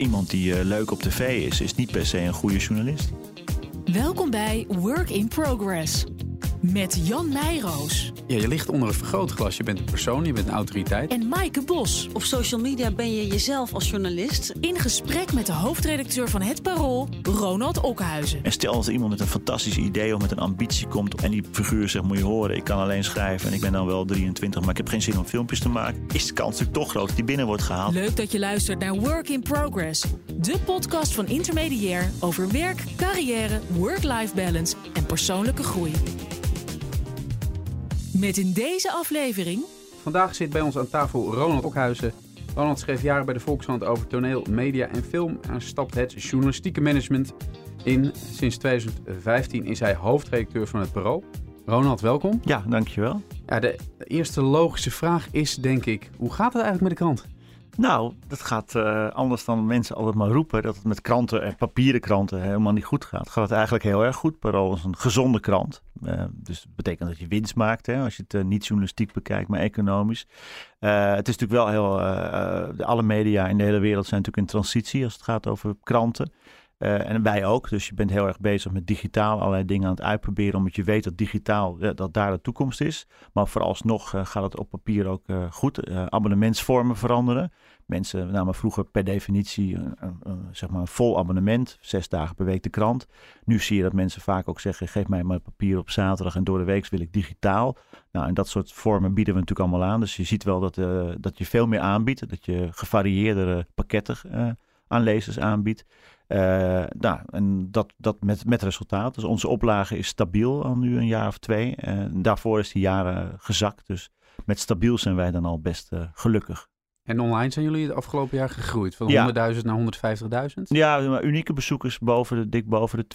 Iemand die uh, leuk op tv is, is niet per se een goede journalist. Welkom bij Work in Progress met Jan Nijroos. Ja, je ligt onder een vergrootglas. Je bent een persoon, je bent een autoriteit. En Maaike Bos. Op social media ben je jezelf als journalist. In gesprek met de hoofdredacteur van Het Parool, Ronald Okhuizen. En stel als iemand met een fantastisch idee of met een ambitie komt... en die figuur zegt, moet je horen, ik kan alleen schrijven... en ik ben dan wel 23, maar ik heb geen zin om filmpjes te maken... is de kans natuurlijk toch groot dat die binnen wordt gehaald. Leuk dat je luistert naar Work in Progress. De podcast van Intermediair over werk, carrière, work-life balance en persoonlijke groei. Met in deze aflevering. Vandaag zit bij ons aan tafel Ronald Okhuizen. Ronald schreef jaren bij de Volkskrant over toneel, media en film en stapt het journalistieke management in. Sinds 2015 is hij hoofdredacteur van het bureau. Ronald, welkom. Ja, dankjewel. Ja, de eerste logische vraag is denk ik, hoe gaat het eigenlijk met de krant? Nou, dat gaat uh, anders dan mensen altijd maar roepen dat het met kranten en papieren kranten helemaal niet goed gaat. Gaat eigenlijk heel erg goed. Parool is een gezonde krant. Uh, dus dat betekent dat je winst maakt hè, als je het uh, niet journalistiek bekijkt, maar economisch. het is natuurlijk wel heel. alle media in de hele wereld zijn natuurlijk in transitie als het gaat over kranten. En wij ook. Dus je bent heel erg bezig met digitaal allerlei dingen aan het uitproberen. Omdat je weet dat digitaal dat daar de toekomst is. Maar vooralsnog gaat het op papier ook goed. abonnementsvormen veranderen. Mensen namen vroeger per definitie zeg maar een vol abonnement, zes dagen per week de krant. Nu zie je dat mensen vaak ook zeggen: geef mij maar papier op zaterdag en door de week wil ik digitaal. Nou, en dat soort vormen bieden we natuurlijk allemaal aan. Dus je ziet wel dat, uh, dat je veel meer aanbiedt, dat je gevarieerdere pakketten uh, aan lezers aanbiedt. Uh, nou, en dat, dat met, met resultaat. Dus onze oplage is stabiel al nu een jaar of twee. Daarvoor is die jaren gezakt. Dus met stabiel zijn wij dan al best gelukkig. En online zijn jullie het afgelopen jaar gegroeid van 100.000 naar 150.000? Ja, maar unieke bezoekers boven de, dik boven de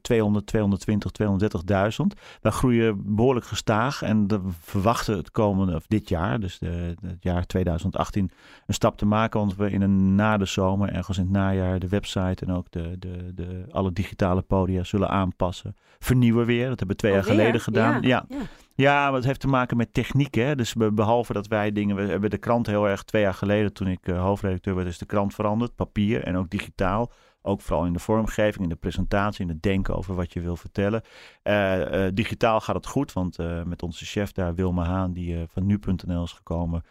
200, 220, 230.000. Wij groeien behoorlijk gestaag en we verwachten het komende, of dit jaar, dus de, het jaar 2018, een stap te maken. Want we in een na de zomer, ergens in het najaar, de website en ook de, de, de, alle digitale podia zullen aanpassen. Vernieuwen weer, dat hebben we twee jaar geleden gedaan. ja. ja. Ja, maar het heeft te maken met techniek. Hè? Dus behalve dat wij dingen. We hebben de krant heel erg twee jaar geleden, toen ik uh, hoofdredacteur werd, is de krant veranderd. Papier en ook digitaal. Ook vooral in de vormgeving, in de presentatie, in het denken over wat je wil vertellen. Uh, uh, digitaal gaat het goed, want met onze chef daar, Wilma Haan, die van nu.nl is gekomen,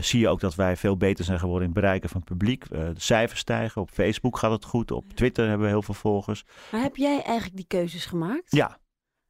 zie je ook dat wij veel beter zijn geworden in het bereiken van het publiek. de cijfers stijgen. Op Facebook gaat het goed. Op Twitter hebben we heel veel volgers. Maar heb jij eigenlijk die keuzes gemaakt? Ja,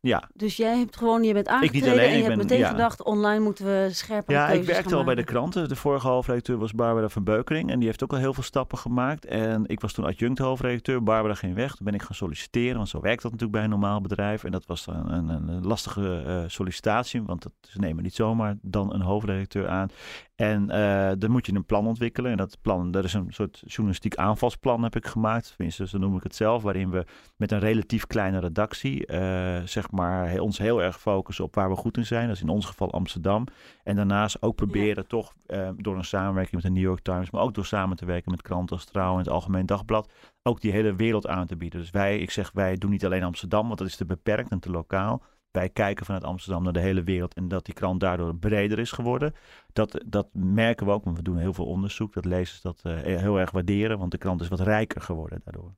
ja. Dus jij hebt gewoon, je bent aangetreden alleen, en je hebt meteen gedacht, online moeten we scherper Ja, ik werkte al bij de kranten. De vorige hoofdredacteur was Barbara van Beukering en die heeft ook al heel veel stappen gemaakt. En ik was toen adjunct hoofdredacteur. Barbara ging weg. Toen ben ik gaan solliciteren, want zo werkt dat natuurlijk bij een normaal bedrijf. En dat was een, een, een lastige uh, sollicitatie, want dat, ze nemen niet zomaar dan een hoofdredacteur aan. En uh, dan moet je een plan ontwikkelen. En dat plan, dat is een soort journalistiek aanvalsplan heb ik gemaakt. Tenminste, zo noem ik het zelf. Waarin we met een relatief kleine redactie, uh, zeg maar, ons heel erg focussen op waar we goed in zijn. Dat is in ons geval Amsterdam. En daarnaast ook proberen toch uh, door een samenwerking met de New York Times, maar ook door samen te werken met kranten als Trouw en het Algemeen Dagblad, ook die hele wereld aan te bieden. Dus wij, ik zeg, wij doen niet alleen Amsterdam, want dat is te beperkt en te lokaal wij kijken vanuit Amsterdam naar de hele wereld en dat die krant daardoor breder is geworden. Dat, dat merken we ook, want we doen heel veel onderzoek, dat lezers dat uh, heel erg waarderen, want de krant is wat rijker geworden daardoor.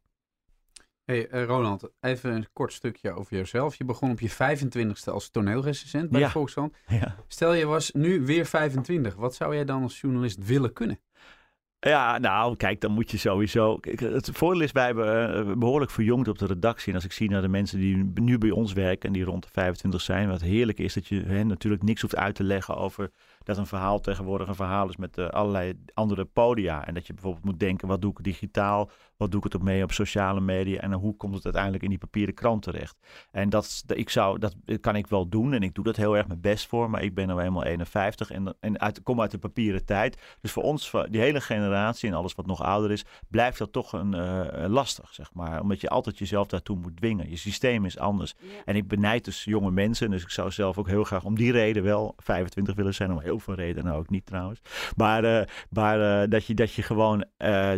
Hey uh, Roland, even een kort stukje over jezelf. Je begon op je 25ste als toneelrecensent bij ja. de Volkskrant. Ja. Stel je was nu weer 25, wat zou jij dan als journalist willen kunnen? Ja, nou, kijk, dan moet je sowieso. Het voordeel is, wij hebben uh, behoorlijk verjongd op de redactie. En als ik zie naar de mensen die nu bij ons werken en die rond de 25 zijn, wat heerlijk is dat je hen natuurlijk niks hoeft uit te leggen over dat een verhaal tegenwoordig een verhaal is met uh, allerlei andere podia. En dat je bijvoorbeeld moet denken, wat doe ik digitaal? Wat doe ik het op mee op sociale media? En hoe komt het uiteindelijk in die papieren krant terecht? En dat, ik zou, dat kan ik wel doen en ik doe dat heel erg mijn best voor. Maar ik ben nou eenmaal 51 en, en uit, kom uit de papieren tijd. Dus voor ons, voor die hele generatie en alles wat nog ouder is, blijft dat toch een, uh, lastig, zeg maar. Omdat je altijd jezelf daartoe moet dwingen. Je systeem is anders. En ik benijd dus jonge mensen. Dus ik zou zelf ook heel graag om die reden wel 25 willen zijn. Om heel veel redenen ook niet trouwens. Maar, uh, maar uh, dat, je, dat je gewoon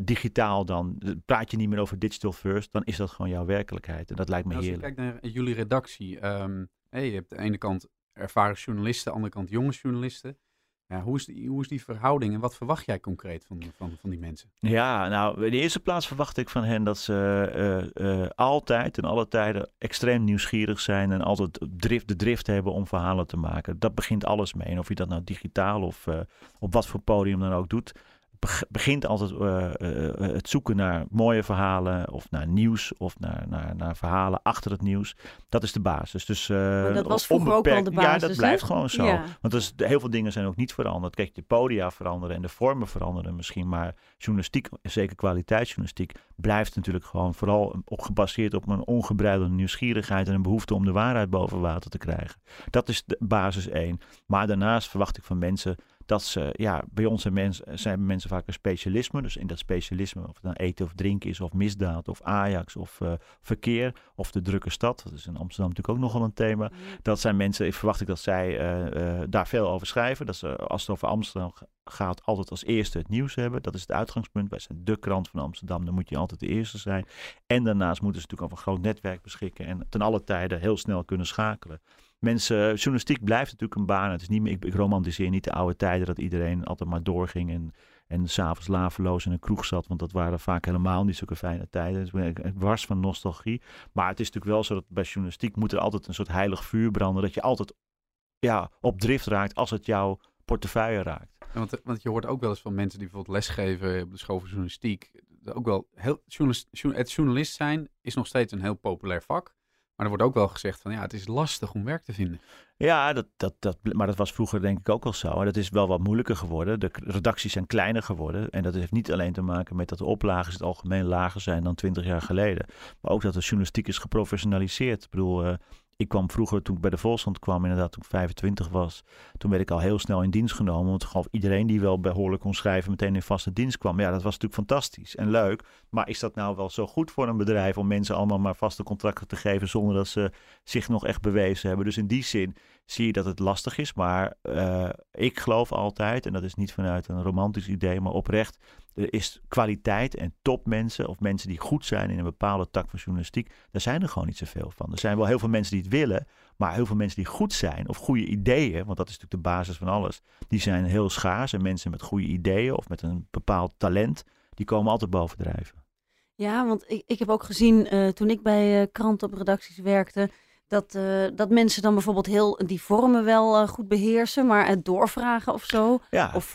digitaal dan praat je niet meer over digital first, dan is dat gewoon jouw werkelijkheid. En dat lijkt me nou, heerlijk. Als je kijkt naar jullie redactie, um, hey, je hebt aan de ene kant ervaren journalisten, aan de andere kant jonge journalisten. Ja, hoe, is die, hoe is die verhouding en wat verwacht jij concreet van, van, van die mensen? Ja, nou, in de eerste plaats verwacht ik van hen dat ze uh, uh, altijd en alle tijden extreem nieuwsgierig zijn en altijd drift, de drift hebben om verhalen te maken. Dat begint alles mee. En of je dat nou digitaal of uh, op wat voor podium dan ook doet begint altijd uh, uh, het zoeken naar mooie verhalen of naar nieuws of naar, naar, naar verhalen achter het nieuws. Dat is de basis. Dus, uh, dat was vroeger ook wel de basis. Ja, dat blijft gewoon zo. Ja. Want heel veel dingen zijn ook niet veranderd. Kijk, de podia veranderen en de vormen veranderen misschien, maar journalistiek, zeker kwaliteitsjournalistiek, blijft natuurlijk gewoon vooral op gebaseerd op een ongebreidelde nieuwsgierigheid en een behoefte om de waarheid boven water te krijgen. Dat is de basis één. Maar daarnaast verwacht ik van mensen dat ze, ja, bij ons zijn mensen, zijn mensen vaak een specialisme. Dus in dat specialisme, of het nou eten of drinken is, of misdaad, of Ajax, of uh, verkeer, of de drukke stad. Dat is in Amsterdam natuurlijk ook nogal een thema. Dat zijn mensen, ik verwacht ik dat zij uh, uh, daar veel over schrijven. Dat ze, als het over Amsterdam gaat, altijd als eerste het nieuws hebben. Dat is het uitgangspunt. Wij zijn de krant van Amsterdam, dan moet je altijd de eerste zijn. En daarnaast moeten ze natuurlijk over een groot netwerk beschikken en ten alle tijden heel snel kunnen schakelen mensen, journalistiek blijft natuurlijk een baan. Het is niet meer, ik, ik romantiseer niet de oude tijden dat iedereen altijd maar doorging en, en s'avonds laveloos in een kroeg zat. Want dat waren vaak helemaal niet zulke fijne tijden. Dus ik, wars van nostalgie. Maar het is natuurlijk wel zo dat bij journalistiek moet er altijd een soort heilig vuur branden. Dat je altijd ja, op drift raakt als het jouw portefeuille raakt. want, want je hoort ook wel eens van mensen die bijvoorbeeld lesgeven op de school van journalistiek. Ook wel heel, journalist, het journalist zijn is nog steeds een heel populair vak. Maar er wordt ook wel gezegd van ja, het is lastig om werk te vinden. Ja, dat, dat, dat, maar dat was vroeger denk ik ook al zo. En dat is wel wat moeilijker geworden. De redacties zijn kleiner geworden. En dat heeft niet alleen te maken met dat de oplagen in het algemeen lager zijn dan twintig jaar geleden. Maar ook dat de journalistiek is geprofessionaliseerd. Ik bedoel, uh, ik kwam vroeger, toen ik bij de Volkskrant kwam, inderdaad toen ik 25 was, toen werd ik al heel snel in dienst genomen. Want gewoon iedereen die wel behoorlijk kon schrijven meteen in vaste dienst kwam. Ja, dat was natuurlijk fantastisch en leuk. Maar is dat nou wel zo goed voor een bedrijf om mensen allemaal maar vaste contracten te geven zonder dat ze zich nog echt bewezen hebben? Dus in die zin zie je dat het lastig is. Maar uh, ik geloof altijd, en dat is niet vanuit een romantisch idee, maar oprecht, er is kwaliteit en topmensen of mensen die goed zijn in een bepaalde tak van journalistiek, daar zijn er gewoon niet zoveel van. Er zijn wel heel veel mensen die het willen, maar heel veel mensen die goed zijn of goede ideeën, want dat is natuurlijk de basis van alles, die zijn heel schaars. En mensen met goede ideeën of met een bepaald talent, die komen altijd bovendrijven. Ja, want ik, ik heb ook gezien uh, toen ik bij uh, kranten op redacties werkte, dat, uh, dat mensen dan bijvoorbeeld heel die vormen wel goed beheersen, maar het doorvragen of zo. Ja. Of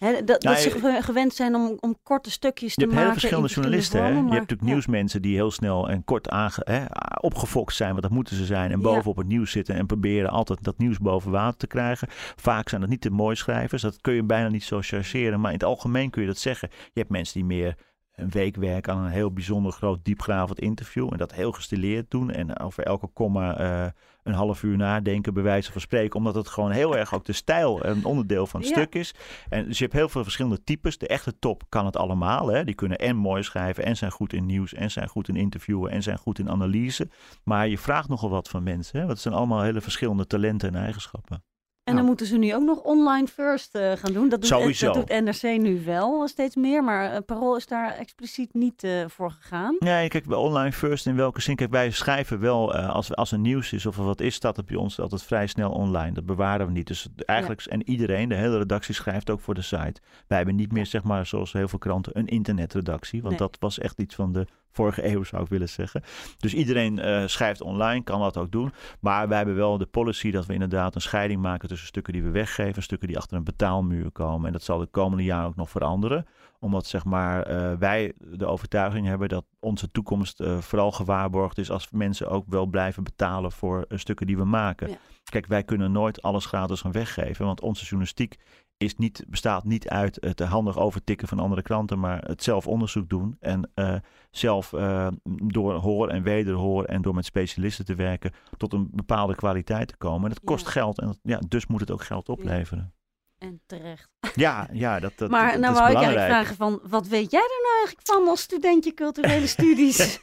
dat, dat nou, ze gewend zijn om, om korte stukjes te maken. Je hebt heel verschillende journalisten. Vormen, maar, je hebt natuurlijk nieuwsmensen die heel snel en kort aange, hè, opgefokt zijn, want dat moeten ze zijn. En bovenop het nieuws zitten en proberen altijd dat nieuws boven water te krijgen. Vaak zijn dat niet de mooi schrijvers. Dat kun je bijna niet zo chargeren. Maar in het algemeen kun je dat zeggen. Je hebt mensen die meer een week werken aan een heel bijzonder groot diepgravend interview. En dat heel gestileerd doen. En over elke komma uh, een half uur nadenken, bij wijze van spreken. Omdat het gewoon heel erg ook de stijl een onderdeel van het stuk is. En dus je hebt heel veel verschillende types. De echte top kan het allemaal. Hè. Die kunnen en mooi schrijven en zijn goed in nieuws en zijn goed in interviewen en zijn goed in analyse. Maar je vraagt nogal wat van mensen. Hè. Want het zijn allemaal hele verschillende talenten en eigenschappen. En dan moeten ze nu ook nog online first uh, gaan doen. Dat doet, Sowieso. dat doet NRC nu wel steeds meer, maar uh, Parool is daar expliciet niet uh, voor gegaan. Nee, kijk, bij online first in welke zin? Kijk, wij schrijven wel, als, als er nieuws is of er wat is, staat het bij ons altijd vrij snel online. Dat bewaren we niet. Dus eigenlijk, ja. en iedereen, de hele redactie schrijft ook voor de site. Wij hebben niet meer, zeg maar, zoals heel veel kranten, een internetredactie. Want nee. dat was echt iets van de vorige eeuw zou ik willen zeggen. Dus iedereen uh, schrijft online, kan dat ook doen. Maar wij hebben wel de policy dat we inderdaad een scheiding maken tussen stukken die we weggeven, stukken die achter een betaalmuur komen. En dat zal de komende jaren ook nog veranderen. Omdat zeg maar, uh, wij de overtuiging hebben dat onze toekomst uh, vooral gewaarborgd is als mensen ook wel blijven betalen voor stukken die we maken. Ja. Kijk, wij kunnen nooit alles gratis gaan weggeven, want onze journalistiek is niet, bestaat niet uit het handig overtikken van andere kranten, maar het zelf onderzoek doen en uh, zelf uh, door hoor en wederhoor en door met specialisten te werken tot een bepaalde kwaliteit te komen. En dat kost ja. geld en ja, dus moet het ook geld opleveren. En terecht. Ja, ja dat, dat Maar dat, nou dat wou ik eigenlijk vragen van, wat weet jij er nou eigenlijk van als studentje culturele studies?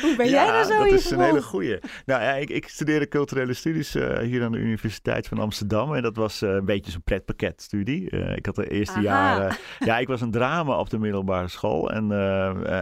Hoe ben ja, jij daar zo dat in is een hele goeie. Nou ja, ik, ik studeerde culturele studies uh, hier aan de Universiteit van Amsterdam. En dat was uh, een beetje zo'n pretpakketstudie. Uh, ik had de eerste Aha. jaren... Ja, ik was een drama op de middelbare school. En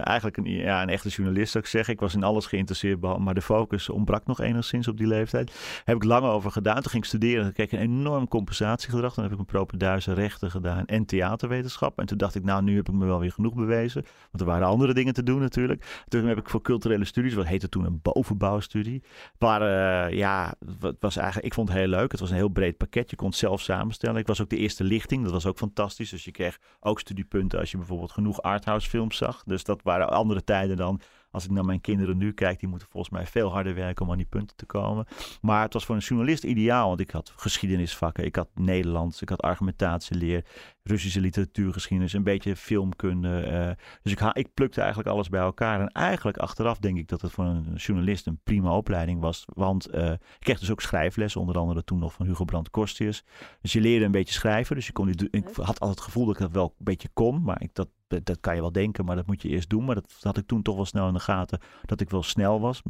eigenlijk een, ja, een echte journalist zou ik zeggen. Ik was in alles geïnteresseerd, maar de focus ontbrak nog enigszins op die leeftijd. Heb ik lang over gedaan. Toen ging ik studeren. Toen kreeg ik een enorm compensatiegedrag. Dan heb ik mijn Duitse rechten gedaan en theaterwetenschap. En toen dacht ik, nou, nu heb ik me wel weer genoeg bewezen. Want er waren andere dingen te doen natuurlijk. Toen heb ik voor culturele studies, wat heette toen een bovenbouwstudie. Waar, uh, ja, het was eigenlijk, ik vond het heel leuk. Het was een heel breed pakket. Je kon het zelf samenstellen. Ik was ook de eerste lichting. Dat was ook fantastisch. Dus je kreeg ook studiepunten als je bijvoorbeeld genoeg arthouse films zag. Dus dat waren andere tijden dan als ik naar mijn kinderen nu kijk, die moeten volgens mij veel harder werken om aan die punten te komen. Maar het was voor een journalist ideaal, want ik had geschiedenisvakken, ik had Nederlands, ik had argumentatieleer, Russische literatuurgeschiedenis, een beetje filmkunde. Uh, dus ik, ik plukte eigenlijk alles bij elkaar. En eigenlijk achteraf denk ik dat het voor een journalist een prima opleiding was. Want uh, ik kreeg dus ook schrijflessen, onder andere toen nog van Hugo Brandt Korstius. Dus je leerde een beetje schrijven. Dus je kon, ik had altijd het gevoel dat ik dat wel een beetje kon. Maar ik, dat, dat kan je wel denken, maar dat moet je eerst doen. Maar dat had ik toen toch wel snel in de gaten, dat ik wel snel was.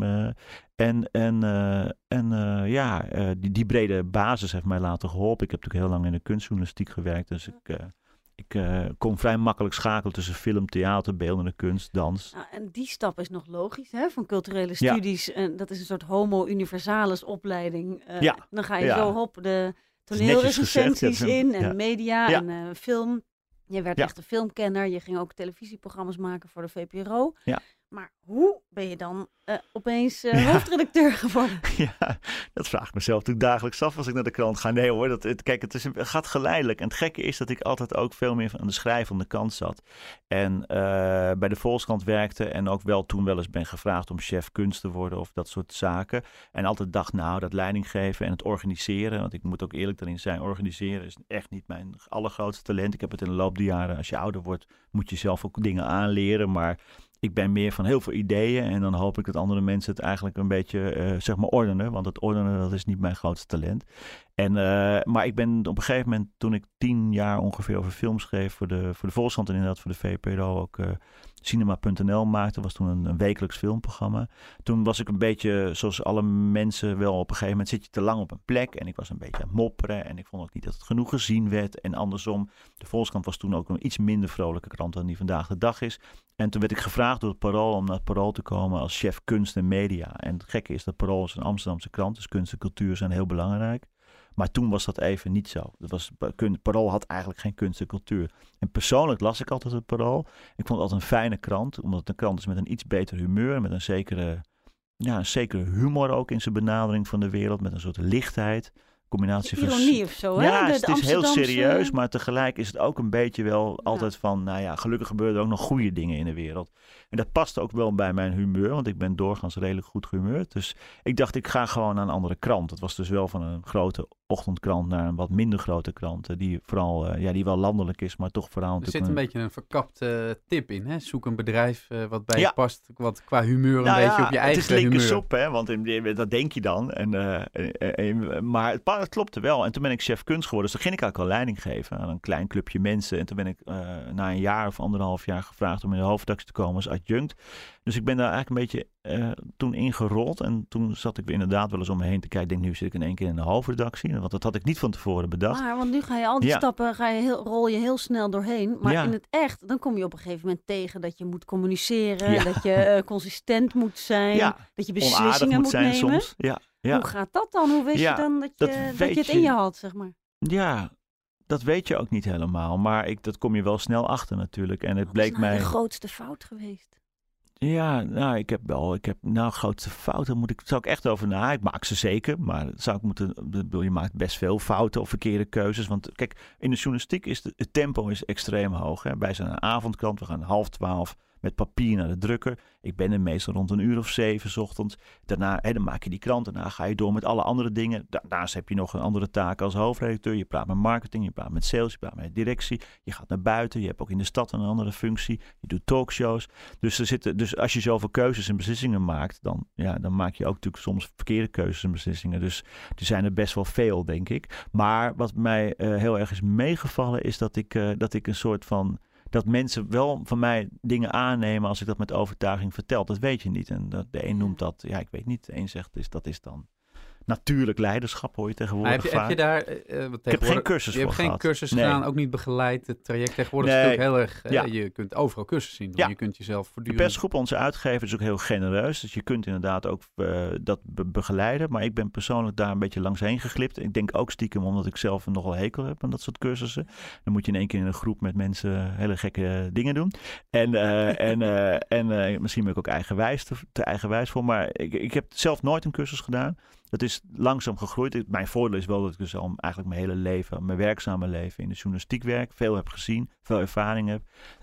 En, en, uh, en uh, ja, die, die brede basis heeft mij laten geholpen. Ik heb natuurlijk heel lang in de kunstjournalistiek gewerkt. Dus ik, ik kon vrij makkelijk schakelen tussen film, theater, beeldende kunst, dans. Nou, en die stap is nog logisch, hè? Van culturele studies. En dat is een soort homo universalis opleiding. ja. Dan ga je ja. zo op de toneelrecensies in en media en film. Je werd echt een filmkenner. Je ging ook televisieprogramma's maken voor de VPRO. Ja. Maar hoe ben je dan uh, opeens uh, hoofdredacteur geworden? Ja, dat vraag ik mezelf natuurlijk dagelijks af als ik naar de krant ga. Nee hoor, dat, het, kijk, het, is, het gaat geleidelijk. En het gekke is dat ik altijd ook veel meer aan de schrijvende kant zat. En uh, bij de Volkskrant werkte en ook wel toen wel eens ben gevraagd om chef kunst te worden of dat soort zaken. En altijd dacht, nou, dat leiding geven en het organiseren. Want ik moet ook eerlijk daarin zijn, organiseren is echt niet mijn allergrootste talent. Ik heb het in de loop der jaren, als je ouder wordt, moet je zelf ook dingen aanleren. Maar ik ben meer van heel veel ideeën en dan hoop ik dat andere mensen het eigenlijk een beetje uh, zeg maar ordenen. Want het ordenen dat is niet mijn grootste talent. En, uh, maar ik ben op een gegeven moment, toen ik tien jaar ongeveer over film schreef voor de, voor de Volkskrant en inderdaad voor de VPRO ook uh, Cinema.nl maakte, was toen een, een, wekelijks filmprogramma. Toen was ik een beetje, zoals alle mensen wel, op een gegeven moment zit je te lang op een plek. En ik was een beetje aan mopperen en ik vond ook niet dat het genoeg gezien werd. En andersom, de Volkskrant was toen ook een iets minder vrolijke krant dan die vandaag de dag is. En toen werd ik gevraagd door het Parool om naar het Parool te komen als chef kunst en media. En het gekke is dat Parool is een Amsterdamse krant, dus kunst en cultuur zijn heel belangrijk. Maar toen was dat even niet zo. Dat was, Parool had eigenlijk geen kunst en cultuur. En persoonlijk las ik altijd het Parool. Ik vond het altijd een fijne krant, omdat het een krant is met een iets beter humeur, met een zekere, ja, een zekere humor ook in zijn benadering van de wereld, met een soort lichtheid combinatie van... Ironie of zo, hè? Ja, het is heel serieus, maar tegelijk is het ook een beetje wel altijd van... Nou ja, gelukkig gebeuren er ook nog goede dingen in de wereld. En dat past ook wel bij mijn humeur, want ik ben doorgaans redelijk goed gehumeurd. Dus ik dacht, ik ga gewoon naar een andere krant. Het was dus wel van een grote ochtendkrant naar een wat minder grote krant. Die vooral, uh, ja, die wel landelijk is, maar toch vooral... Er zit een, beetje een verkapte tip in, hè? Zoek een bedrijf uh, wat bij je past, wat qua humeur een nou beetje op je eigen humeur... het is linker hè? Want in, dat denk je dan. En, maar het, het, klopte wel. En toen ben ik chef kunst geworden. Dus toen ging ik eigenlijk al leiding geven aan een klein clubje mensen. En toen ben ik na een jaar of anderhalf jaar gevraagd om in de hoofdredactie te komen als adjunct. Dus ik ben daar eigenlijk een beetje uh, toen ingerold. En toen zat ik inderdaad wel eens om me heen te kijken. Ik denk, nu zit ik in één keer in de hoofdredactie. Want dat had ik niet van tevoren bedacht. Maar, want nu ga je al die stappen, ga je heel, rol je heel snel doorheen. Maar in het echt, dan kom je op een gegeven moment tegen dat je moet communiceren. Dat je uh, consistent moet zijn. Dat je beslissingen moet, moet zijn nemen. Soms. Ja. Hoe gaat dat dan? Hoe weet je dan dat je, dat, dat je het in je had, zeg maar? Ja, dat weet je ook niet helemaal. Maar ik, dat kom je wel snel achter natuurlijk. En het bleek is nou mij. de grootste fout geweest? Ja, nou, ik heb wel, ik heb, nou, grootste fouten moet ik, zou ik echt over na. Ik maak ze zeker, maar zou ik moeten, je maakt best veel fouten of verkeerde keuzes. Want kijk, in de journalistiek is de, het tempo is extreem hoog. Hè. Wij zijn een avondkrant, we gaan half twaalf met papier naar de drukker. Ik ben er meestal rond een uur of zeven ochtends. Daarna hè, dan maak je die krant. Daarna ga je door met alle andere dingen. Daarnaast heb je nog een andere taak als hoofdredacteur. Je praat met marketing, je praat met sales, je praat met directie. Je gaat naar buiten. Je hebt ook in de stad een andere functie. Je doet talkshows. Dus, er zitten, dus als je zoveel keuzes en beslissingen maakt, dan, ja, dan maak je ook natuurlijk soms verkeerde keuzes en beslissingen. Dus er zijn er best wel veel, denk ik. Maar wat mij uh, heel erg is meegevallen, is dat ik, uh, dat ik een soort van dat mensen wel van mij dingen aannemen als ik dat met overtuiging vertel. Dat weet je niet. En dat, de een noemt dat, ja, ik weet niet. De een zegt, is, dat is dan Natuurlijk leiderschap hoor je tegenwoordig heb, je, vaak. heb je daar... Uh, ik heb geen cursus Je hebt geen gehad. cursus gedaan, ook niet begeleid. Het traject tegenwoordig nee. is natuurlijk heel erg... Ja. je kunt overal cursus zien doen. Ja. Je kunt jezelf voortdurend... De persgroep, onze uitgever, is ook heel genereus. Dus je kunt inderdaad ook uh, dat be begeleiden. Maar ik ben persoonlijk daar een beetje langs heen geglipt. Ik denk ook stiekem omdat ik zelf nogal hekel heb aan dat soort cursussen. Dan moet je in één keer in een groep met mensen hele gekke dingen doen. En, uh, en, en misschien ben ik ook eigenwijs te, te eigenwijs voor. Maar ik, ik heb zelf nooit een cursus gedaan. Dat is langzaam gegroeid. Mijn voordeel is wel dat ik dus al eigenlijk mijn hele leven, mijn werkzame leven in de journalistiek werk. Veel heb gezien, veel ervaring heb.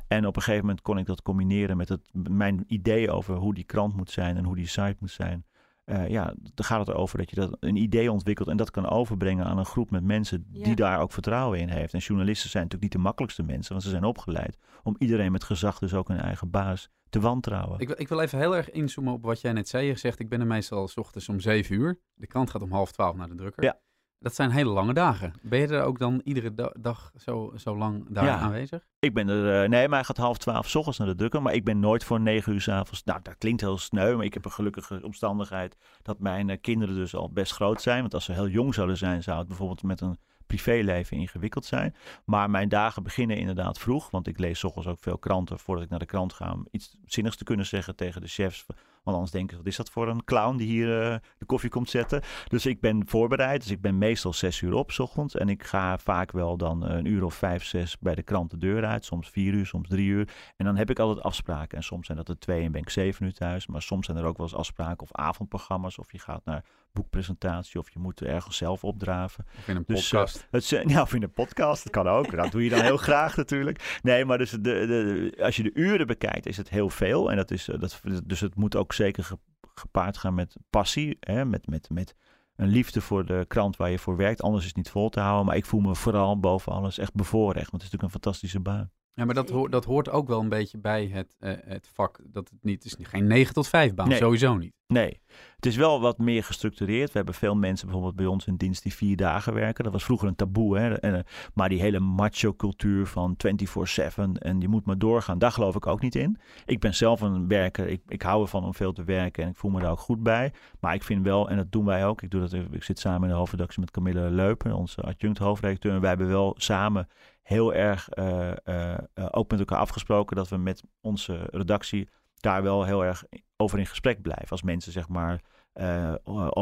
En op een gegeven moment kon ik dat combineren met het, mijn idee over hoe die krant moet zijn en hoe die site moet zijn. Uh, ja, dan gaat het erover dat je dat een idee ontwikkelt en dat kan overbrengen aan een groep met mensen die ja. daar ook vertrouwen in heeft. En journalisten zijn natuurlijk niet de makkelijkste mensen, want ze zijn opgeleid om iedereen met gezag dus ook een eigen baas te wantrouwen. Ik, ik wil even heel erg inzoomen op wat jij net zei. Je zegt, ik ben er meestal s ochtends om zeven uur. De krant gaat om half twaalf naar de drukker. Ja. Dat zijn hele lange dagen. Ben je er ook dan iedere da dag zo, zo lang daar ja. aanwezig? Ik ben er, uh, nee, maar hij gaat half twaalf s ochtends naar de drukker. Maar ik ben nooit voor negen uur s avonds. Nou, dat klinkt heel sneu, maar ik heb een gelukkige omstandigheid dat mijn uh, kinderen dus al best groot zijn. Want als ze heel jong zouden zijn, zou het bijvoorbeeld met een privéleven ingewikkeld zijn. Maar mijn dagen beginnen inderdaad vroeg. Want ik lees ochtends ook veel kranten voordat ik naar de krant ga. Om iets zinnigs te kunnen zeggen tegen de chefs. Want anders denken ze, wat is dat voor een clown die hier uh, de koffie komt zetten? Dus ik ben voorbereid. Dus ik ben meestal zes uur op s ochtends. En ik ga vaak wel dan een uur of vijf, zes bij de krant de deur uit. Soms vier uur, soms drie uur. En dan heb ik altijd afspraken. En soms zijn dat er twee en ben ik zeven uur thuis. Maar soms zijn er ook wel eens afspraken of avondprogramma's. Of je gaat naar boekpresentatie of je moet ergens zelf opdraven. Of in een podcast. Dus, uh, het, ja, of in een podcast, dat kan ook. Dat doe je dan heel graag natuurlijk. Nee, maar dus de, de, als je de uren bekijkt, is het heel veel. En dat is, dat, dus het moet ook zeker gepaard gaan met passie, hè, met, met, met een liefde voor de krant waar je voor werkt. Anders is het niet vol te houden. Maar ik voel me vooral boven alles echt bevoorrecht, want het is natuurlijk een fantastische baan. Ja, maar dat, ho dat hoort ook wel een beetje bij het, uh, het vak. Dat het niet is geen 9 tot 5 baan, nee. sowieso niet. Nee, het is wel wat meer gestructureerd. We hebben veel mensen bijvoorbeeld bij ons in dienst die vier dagen werken. Dat was vroeger een taboe. Hè? En, uh, maar die hele macho cultuur van 24-7 en je moet maar doorgaan, daar geloof ik ook niet in. Ik ben zelf een werker. Ik, ik hou ervan om veel te werken en ik voel me daar ook goed bij. Maar ik vind wel, en dat doen wij ook. Ik, doe dat, ik zit samen in de hoofdredactie met Camille Leupen, onze adjunct hoofdredacteur. En wij hebben wel samen heel erg uh, uh, ook met elkaar afgesproken dat we met onze redactie daar wel heel erg over in gesprek blijven. Als mensen zeg maar uh,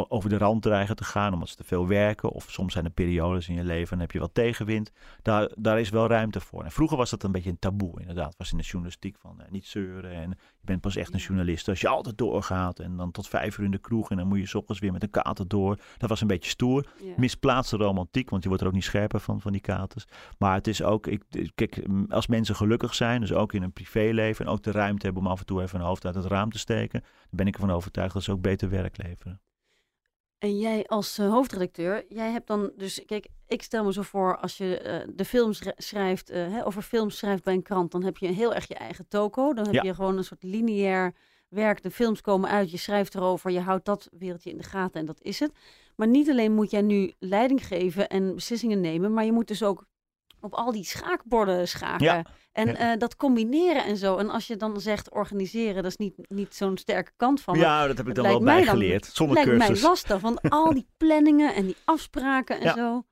over de rand dreigen te gaan omdat ze te veel werken. Of soms zijn er periodes in je leven en heb je wat tegenwind. Daar, daar is wel ruimte voor. En vroeger was dat een beetje een taboe inderdaad. Was in de journalistiek van uh, niet zeuren en je bent pas echt een journalist als je altijd doorgaat. En dan tot vijf uur in de kroeg en dan moet je s ochtends weer met een kater door. Dat was een beetje stoer. Ja. Misplaatste romantiek, want je wordt er ook niet scherper van, van die katers. Maar het is ook, ik, kijk, als mensen gelukkig zijn, dus ook in een privéleven en ook de ruimte hebben om af en toe even een hoofd uit het raam te steken, ben ik ervan overtuigd dat ze ook beter werk leveren. En jij als uh, hoofdredacteur, jij hebt dan dus, kijk, ik stel me zo voor, als je uh, de films schrijft, uh, hè, over films schrijft bij een krant, dan heb je heel erg je eigen toko. Dan heb Ja. je gewoon een soort lineair werk. De films komen uit, je schrijft erover, je houdt dat wereldje in de gaten en dat is het. Maar niet alleen moet jij nu leiding geven en beslissingen nemen, maar je moet dus ook op al die schaakborden schaken. Ja. En Ja. eh, dat combineren en zo. En als je dan zegt organiseren, dat is niet, niet zo'n sterke kant van. Ja, dat heb ik dan wel mij dan- bijgeleerd. Zonder lijkt cursus. mij lastig, want al die planningen en die afspraken en Ja. zo.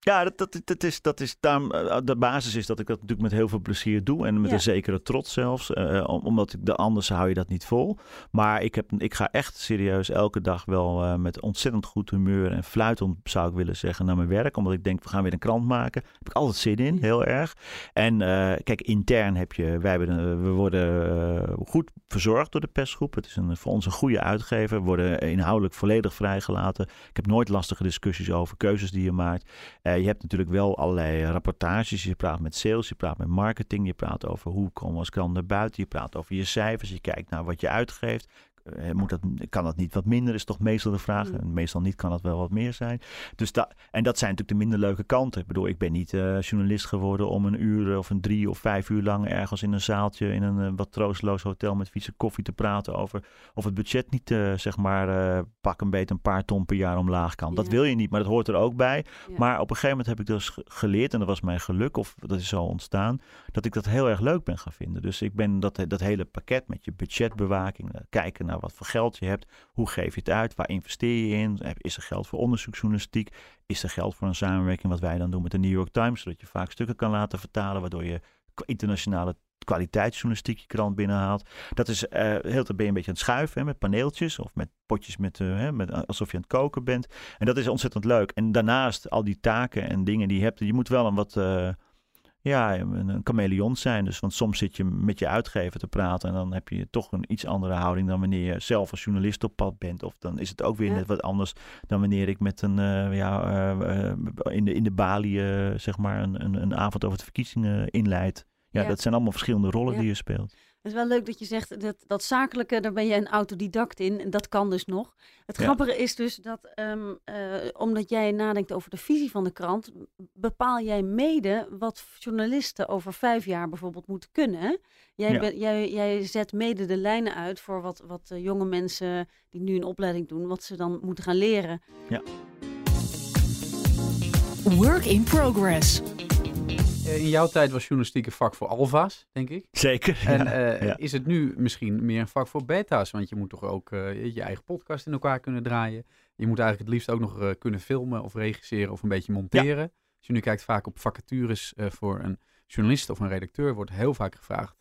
Ja, dat, dat, dat is, dat is daarom, eh, de basis is dat ik dat natuurlijk met heel veel plezier doe. En met Ja. een zekere trots zelfs. eh, om- omdat ik de anders hou je dat niet vol. Maar ik, heb, ik ga echt serieus elke dag wel eh, met ontzettend goed humeur en fluitend zou ik willen zeggen naar mijn werk. Omdat ik denk, we gaan weer een krant maken. Daar heb ik altijd zin in, heel erg. En eh, kijk, intern heb je, wij hebben, we worden eh, goed verzorgd door de persgroep. Het is een, voor ons een goede uitgever. We worden inhoudelijk volledig vrijgelaten. Ik heb nooit lastige discussies over keuzes die je maakt. Eh, je hebt natuurlijk wel allerlei rapportages. Je praat met sales, je praat met marketing. Je praat over hoe komen we als krant naar buiten. Je praat over je cijfers. Je kijkt naar wat je uitgeeft. Eh, moet dat, kan dat niet wat minder, is toch meestal de vraag. Mm. En meestal niet kan het wel wat meer zijn. Dus dat, en dat zijn natuurlijk de minder leuke kanten. Ik bedoel, ik ben niet eh, journalist geworden om een uur of een drie of vijf uur lang ergens in een zaaltje in een eh, wat troosteloos hotel met vieze koffie te praten over of het budget niet, eh, zeg maar, eh, pak een beetje een paar ton per jaar omlaag kan. Dat wil je niet, maar dat hoort er ook bij. Ja. Maar op een gegeven moment heb ik dus ge- geleerd, en dat was mijn geluk, of dat is zo ontstaan, dat ik dat heel erg leuk ben gaan vinden. Dus ik ben dat, dat hele pakket met je budgetbewaking, eh, kijken naar naar wat voor geld je hebt. Hoe geef je het uit? Waar investeer je in? Is er geld voor onderzoeksjournalistiek? Is er geld voor een samenwerking wat wij dan doen met de New York Times, zodat je vaak stukken kan laten vertalen, waardoor je internationale kwaliteitsjournalistiek je krant binnenhaalt. Dat is uh, heel te ben je een beetje aan het schuiven hè, met paneeltjes of met potjes met, uh, hè, met, alsof je aan het koken bent. En dat is ontzettend leuk. En daarnaast al die taken en dingen die je hebt, je moet wel een wat ja, een, een chameleon zijn. Dus, want soms zit je met je uitgever te praten en dan heb je toch een iets andere houding dan wanneer je zelf als journalist op pad bent. Of dan is het ook weer net wat anders dan wanneer ik met een, uh, ja, uh, in, de, in de balie, zeg maar, een, een, een avond over de verkiezingen inleid. Ja, dat zijn allemaal verschillende rollen die je speelt. Het is wel leuk dat je zegt dat, dat zakelijke, daar ben je een autodidact in. En dat kan dus nog. Het grappige is dus dat, um, uh, omdat jij nadenkt over de visie van de krant, bepaal jij mede wat journalisten over vijf jaar bijvoorbeeld moeten kunnen. Jij, ja. jij, jij zet mede de lijnen uit voor wat, wat uh, jonge mensen die nu een opleiding doen, wat ze dan moeten gaan leren. Ja. Work in progress. Eh, in jouw tijd was journalistiek een vak voor alfa's, denk ik. Zeker. En uh, is het nu misschien meer een vak voor beta's? Want je moet toch ook uh, je eigen podcast in elkaar kunnen draaien. Je moet eigenlijk het liefst ook nog kunnen filmen of regisseren of een beetje monteren. Ja. Als je nu kijkt vaak op vacatures voor een journalist of een redacteur, wordt heel vaak gevraagd: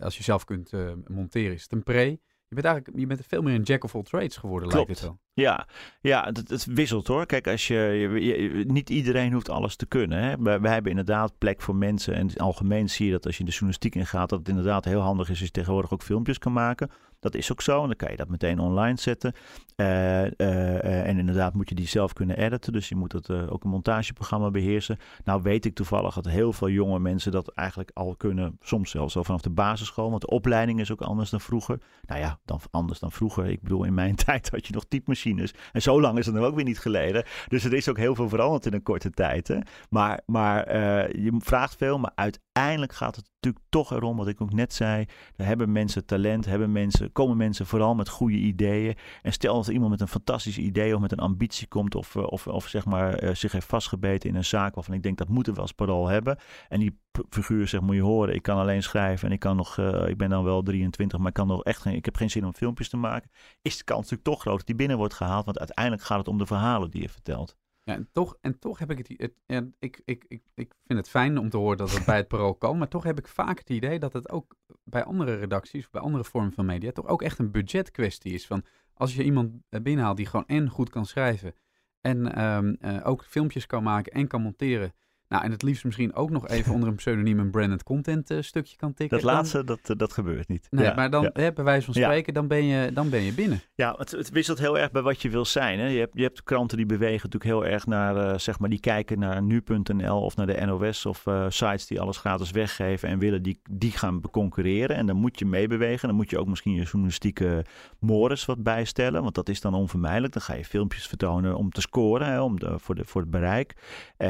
als je zelf kunt monteren, is het een pre. Je bent eigenlijk je bent veel meer een jack of all trades geworden, Klopt. lijkt het wel. Ja, ja het, het, wisselt hoor. Kijk, als je, niet iedereen hoeft alles te kunnen. Hè. Wij, wij, hebben inderdaad plek voor mensen. En in algemeen zie je dat als je de journalistiek ingaat, dat het inderdaad heel handig is als je tegenwoordig ook filmpjes kan maken. Dat is ook zo. En dan kan je dat meteen online zetten. Uh, uh, en inderdaad moet je die zelf kunnen editen. Dus je moet het, ook een montageprogramma beheersen. Nou weet ik toevallig dat heel veel jonge mensen dat eigenlijk al kunnen. Soms zelfs al vanaf de basisschool. Want de opleiding is ook anders dan vroeger. Nou ja, dan anders dan vroeger. Ik bedoel, in mijn tijd had je nog typemachines. En zo lang is het dan ook weer niet geleden. Dus er is ook heel veel veranderd in een korte tijd. Hè? Maar, maar je vraagt veel. Maar uiteindelijk gaat het natuurlijk toch erom, wat ik ook net zei. Er hebben mensen talent, hebben mensen, komen mensen vooral met goede ideeën. En stel dat iemand met een fantastisch idee of met een ambitie komt, of, of, of zeg maar uh, zich heeft vastgebeten in een zaak waarvan ik denk dat moeten we als parool hebben. En die figuur zegt, moet je horen, ik kan alleen schrijven en ik kan nog, uh, ik ben dan wel 23, maar ik kan nog echt geen, ik heb geen zin om filmpjes te maken. Is de kans natuurlijk toch groot dat die binnen wordt gehaald, want uiteindelijk gaat het om de verhalen die je vertelt. Ja, en toch, en toch heb ik het, het ik, ik, ik, ik vind het fijn om te horen dat het bij het parool kan, maar toch heb ik vaak het idee dat het ook bij andere redacties, bij andere vormen van media, toch ook echt een budgetkwestie is. Van als je iemand binnenhaalt die gewoon en goed kan schrijven en um, uh, ook filmpjes kan maken en kan monteren, nou, en het liefst misschien ook nog even onder een pseudoniem een branded content uh, stukje kan tikken. Dat laatste, dat, uh, dat gebeurt niet. Nee, ja, maar dan, ja. hè, bij wijze van spreken, ja. dan, ben je, dan ben je binnen. Ja, het, het, wisselt heel erg bij wat je wil zijn. Hè. Je, hebt, je hebt kranten die bewegen natuurlijk heel erg naar, uh, zeg maar, die kijken naar nu.nl of naar de NOS of sites die alles gratis weggeven en willen die, die gaan concurreren. En dan moet je meebewegen. Dan moet je ook misschien je journalistieke mores wat bijstellen, want dat is dan onvermijdelijk. Dan ga je filmpjes vertonen om te scoren, hè, om de, voor, de, voor het bereik.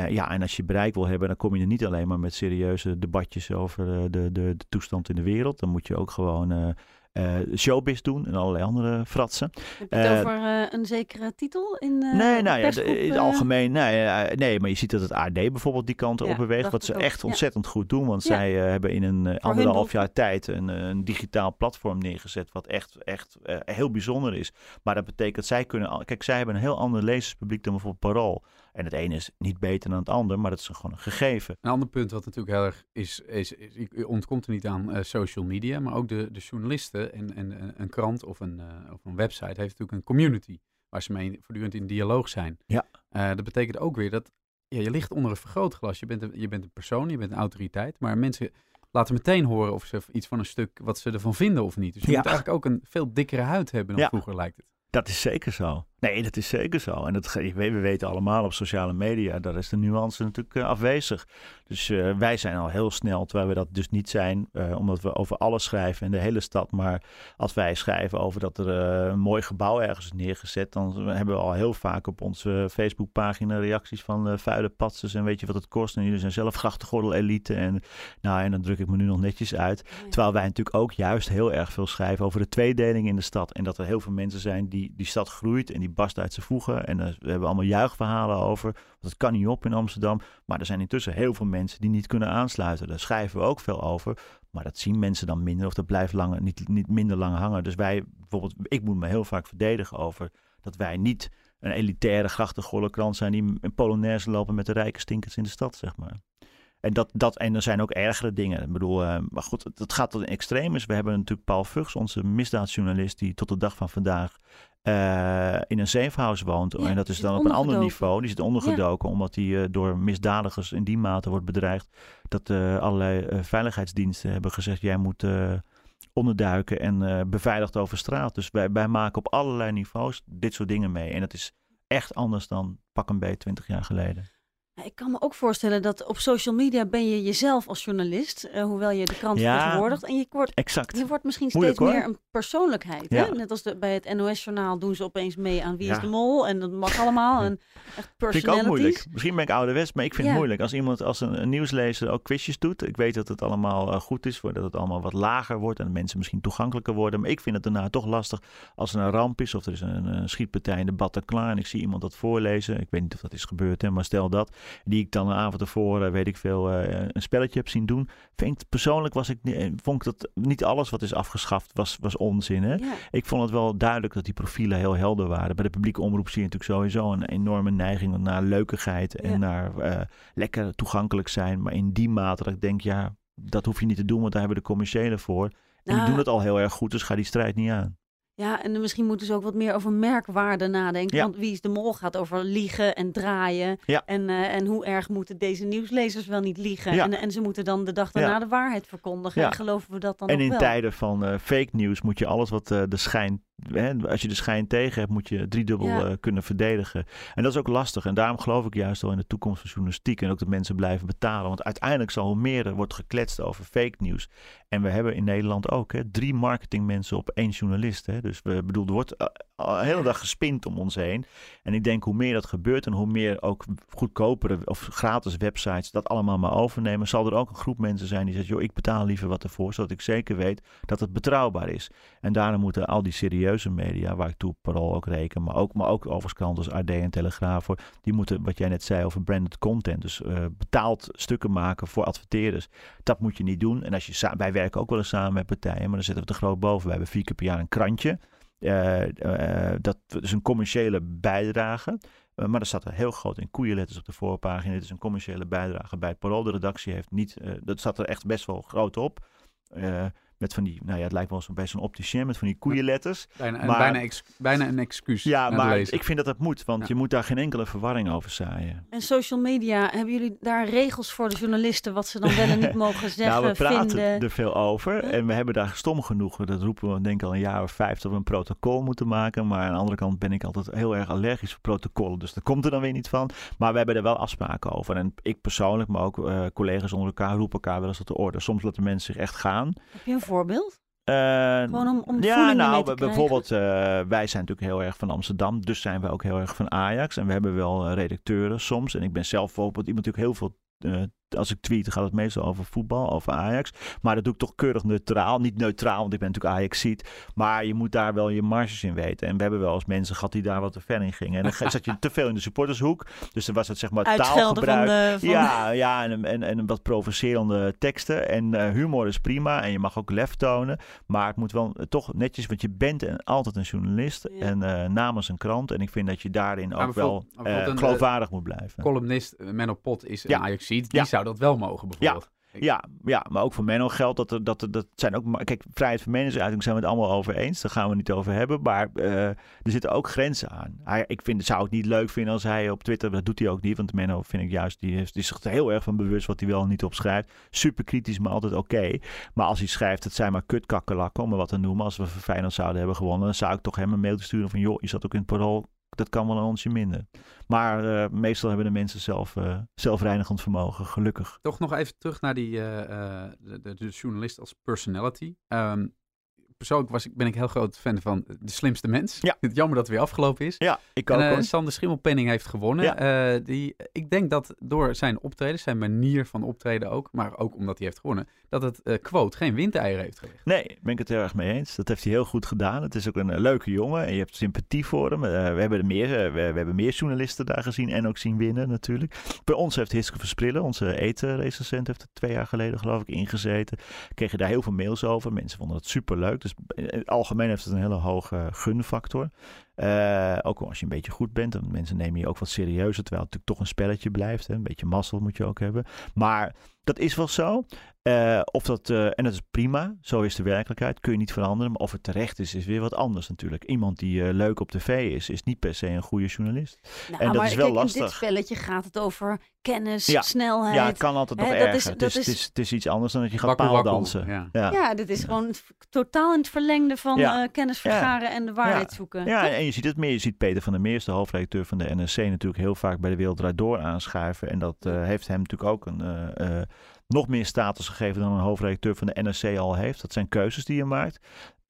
ja, en als je bereik wil hebben, dan kom je er niet alleen maar met serieuze debatjes over de, de, de, de toestand in de wereld. Dan moet je ook gewoon uh, uh, showbiz doen en allerlei andere fratsen. Heb je het uh, over uh, een zekere titel in Nee, nou ja, in het algemeen. Nee, nee, maar je ziet dat het AD bijvoorbeeld die kant ja, op beweegt. Wat ze ook. echt ontzettend ja. goed doen. Want ja. zij hebben in een anderhalf jaar tijd een, een, digitaal platform neergezet. Wat echt, echt heel bijzonder is. Maar dat betekent dat zij kunnen... Kijk, zij hebben een heel ander lezerspubliek dan bijvoorbeeld Parool. En het ene is niet beter dan het ander, maar dat is gewoon een gegeven. Een ander punt wat natuurlijk heel erg is, is, is je ontkomt er niet aan uh, social media, maar ook de, de journalisten en, en een krant of een, uh, of een website heeft natuurlijk een community waar ze mee voortdurend in dialoog zijn. Ja. Uh, dat betekent ook weer dat ja, je ligt onder een vergrootglas. Je bent, een, je bent een persoon, je bent een autoriteit, maar mensen laten meteen horen of ze iets van een stuk, wat ze ervan vinden of niet. Dus je ja. moet eigenlijk ook een veel dikkere huid hebben dan ja. vroeger lijkt het. Dat is zeker zo. Nee, dat is zeker zo. En dat, we weten allemaal op sociale media, daar is de nuance natuurlijk uh, afwezig. Dus uh, wij zijn al heel snel, terwijl we dat dus niet zijn, uh, omdat we over alles schrijven in de hele stad. Maar als wij schrijven over dat er een mooi gebouw ergens is neergezet, dan hebben we al heel vaak op onze Facebookpagina reacties van vuile patsers en weet je wat het kost. En jullie zijn zelf grachtengordel elite. En, nou, en dan druk ik me nu nog netjes uit. Terwijl wij natuurlijk ook juist heel erg veel schrijven over de tweedeling in de stad. En dat er heel veel mensen zijn die die stad groeit en die die barst uit zijn voegen. En we hebben allemaal juichverhalen over. Want het kan niet op in Amsterdam. Maar er zijn intussen heel veel mensen die niet kunnen aansluiten. Daar schrijven we ook veel over. Maar dat zien mensen dan minder of dat blijft langer, niet, niet minder lang hangen. Dus wij, bijvoorbeeld, ik moet me heel vaak verdedigen over dat wij niet een elitaire grachtengorle krant zijn die in Polonaise lopen met de rijke stinkers in de stad, zeg maar. En, dat, dat, en er zijn ook ergere dingen. Ik bedoel, uh, maar goed, het, gaat tot een extreem. We hebben natuurlijk Paul Vugs, onze misdaadjournalist, die tot de dag van vandaag uh, in een safehouse woont. en dat is dan op een ander niveau. Die zit ondergedoken, omdat hij uh, door misdadigers in die mate wordt bedreigd. Dat allerlei veiligheidsdiensten hebben gezegd: jij moet onderduiken en beveiligd over straat. Dus wij, wij maken op allerlei niveaus dit soort dingen mee. En dat is echt anders dan pak een beetje 20 jaar geleden. Ik kan me ook voorstellen dat op social media ben je jezelf als journalist, uh, hoewel je de krant ja, vertegenwoordigt. En je wordt, exact. je wordt misschien steeds meer een persoonlijkheid. Hè? Net als de, bij het NOS-journaal doen ze opeens mee aan Wie is de Mol. En dat mag allemaal. En echt Vind ik ook moeilijk. Misschien ben ik ouderwets, maar ik vind het moeilijk. Als iemand, als een, nieuwslezer ook quizjes doet. Ik weet dat het allemaal uh, goed is, dat het allemaal wat lager wordt. En mensen misschien toegankelijker worden. Maar ik vind het daarna toch lastig als er een ramp is. Of er is een, een schietpartij in de Bataclan. En ik zie iemand dat voorlezen. Ik weet niet of dat is gebeurd, hè, maar stel dat die ik dan een avond ervoor, weet ik veel, eh, een spelletje heb zien doen. Vind persoonlijk was ik, eh, vond ik dat niet alles wat is afgeschaft was, was onzin. Hè? Ik vond het wel duidelijk dat die profielen heel helder waren. Bij de publieke omroep zie je natuurlijk sowieso een enorme neiging naar leukigheid en naar uh, lekker toegankelijk zijn. Maar in die mate dat ik denk, ja, dat hoef je niet te doen, want daar hebben we de commerciële voor. En die nou, doen het al heel erg goed, dus ga die strijd niet aan. Ja, en misschien moeten ze ook wat meer over merkwaarde nadenken. Want Wie is de Mol gaat over liegen en draaien. Ja. En, uh, en hoe erg moeten deze nieuwslezers wel niet liegen. Ja. En, en ze moeten dan de dag daarna de waarheid verkondigen. En geloven we dat dan En in tijden van uh, fake nieuws moet je alles wat uh, de schijn als je de schijn tegen hebt, moet je driedubbel ja. kunnen verdedigen. En dat is ook lastig. En daarom geloof ik juist wel in de toekomst van journalistiek. En ook dat mensen blijven betalen. Want uiteindelijk zal hoe meer er wordt gekletst over fake nieuws. En we hebben in Nederland ook hè, drie marketingmensen op één journalist. Hè. Dus we bedoel, er wordt de hele dag gespind om ons heen. En ik denk hoe meer dat gebeurt en hoe meer ook goedkopere of gratis websites dat allemaal maar overnemen, zal er ook een groep mensen zijn die zegt, joh, ik betaal liever wat ervoor, zodat ik zeker weet dat het betrouwbaar is. En daarom moeten al die serieuze media, waar ik toe parool ook reken, maar ook, maar ook overigens kranten als AD en Telegraaf, voor, die moeten, wat jij net zei over branded content, dus uh, betaald stukken maken voor adverteerders. Dat moet je niet doen. En als je, wij werken ook wel eens samen met partijen, maar dan zetten we te groot boven. We hebben vier keer per jaar een krantje. Uh, dat is een commerciële bijdrage. Maar er staat er heel groot in koeienletters op de voorpagina. Dit is een commerciële bijdrage bij Parool. De redactie heeft niet, dat staat er echt best wel groot op. Met van die, nou ja, het lijkt wel zo'n bij zo'n opticien met van die koeienletters. Bijna, maar, bijna, ex, bijna een excuus. Ja, maar ik vind dat dat moet, want je moet daar geen enkele verwarring over zaaien. En social media, hebben jullie daar regels voor de journalisten wat ze dan wel en niet mogen zeggen? nou, we praten vinden? er veel over en we hebben daar stom genoeg, dat roepen we denk ik al een jaar of vijf, dat we een protocol moeten maken. Maar aan de andere kant ben ik altijd heel erg allergisch voor protocollen, dus daar komt er dan weer niet van. Maar we hebben er wel afspraken over. En ik persoonlijk, maar ook uh, collega's onder elkaar roepen elkaar wel eens tot de orde. Soms laten mensen zich echt gaan. Heb je een voorbeeld? Uh, Gewoon om, om ja, nou, bijvoorbeeld, uh, wij zijn natuurlijk heel erg van Amsterdam, dus zijn we ook heel erg van Ajax. En we hebben wel uh, redacteuren soms. En ik ben zelf bijvoorbeeld iemand die ook heel veel als ik tweet, gaat het meestal over voetbal, over Ajax. Maar dat doe ik toch keurig neutraal. Niet neutraal, want ik ben natuurlijk Ajax ziet. Maar je moet daar wel je marges in weten. En we hebben wel eens mensen gehad die daar wat te ver in gingen. En dan zat je te veel in de supportershoek. Dus dan was het zeg maar taalgebruik. Van de, van ja, ja en, en, en wat provocerende teksten. En uh, humor is prima. En je mag ook lef tonen. Maar het moet wel toch netjes, want je bent en altijd een journalist. En uh, namens een krant. En ik vind dat je daarin ook wel uh, geloofwaardig moet blijven. Columnist Menno Pot is een Ajax ziet. Die zou dat wel mogen bijvoorbeeld. Ja, ja, maar ook voor Menno geldt dat er, dat, er, dat zijn ook. Kijk, vrijheid van meningsuiting zijn we het allemaal over eens. Daar gaan we niet over hebben. Maar uh, er zitten ook grenzen aan. Hij, ik vind, zou het niet leuk vinden als hij op Twitter. Dat doet hij ook niet. Want Menno vind ik juist. Die, die is er heel erg van bewust wat hij wel niet opschrijft. Super kritisch, maar altijd oké. Maar als hij schrijft, het zijn maar kutkakkerlakken. Om maar wat te noemen. Als we Feyenoord zouden hebben gewonnen. Dan zou ik toch hem een mail sturen van. joh, je zat ook in het parool dat kan wel een onsje minder. Maar uh, meestal hebben de mensen zelf uh, zelfreinigend vermogen, gelukkig. Toch nog even terug naar die, uh, de, de, journalist als personality. Um, persoonlijk was ik, ben ik heel groot fan van De Slimste Mens. Ja. Het jammer dat het weer afgelopen is. Ja, ik ook. En Sander Schimmelpenning heeft gewonnen. Ja. die, ik denk dat door zijn optreden, zijn manier van optreden ook, maar ook omdat hij heeft gewonnen, dat het uh, quote geen windeieren heeft gelegd. Nee, ben ik het heel erg mee eens. Dat heeft hij heel goed gedaan. Het is ook een leuke jongen en je hebt sympathie voor hem. we, hebben meer, we, we, hebben meer journalisten daar gezien en ook zien winnen natuurlijk. Bij ons heeft Hiske Versprillen, onze etenrecensent, heeft er twee jaar geleden geloof ik ingezeten. Kregen daar heel veel mails over. Mensen vonden het super leuk. Dus in het algemeen heeft het een hele hoge gunfactor. Uh, ook als je een beetje goed bent, dan mensen nemen je ook wat serieuzer. Terwijl het natuurlijk toch een spelletje blijft. Hè? Een beetje mazzel moet je ook hebben. Maar dat is wel zo. Uh, of dat, uh, en dat is prima, zo is de werkelijkheid, kun je niet veranderen. Maar of het terecht is, is weer wat anders natuurlijk. Iemand die uh, leuk op tv is, is niet per se een goede journalist. Nou, en dat is wel kijk, lastig. In dit spelletje gaat het over kennis, ja. snelheid. Ja, het kan altijd nog erger. Is, het, is, is... Het, is, het, is, iets anders dan dat je gaat paaldansen. Ja. Ja. ja, dit is gewoon totaal in het verlengde van kennis vergaren en de waarheid zoeken. Ja, en je ziet het meer. Je ziet Peter van der Meers, de hoofdredacteur van de NRC, natuurlijk heel vaak bij de Wereld Door aanschuiven. En dat heeft hem natuurlijk ook een nog meer status gegeven dan een hoofdredacteur van de NRC al heeft. Dat zijn keuzes die je maakt.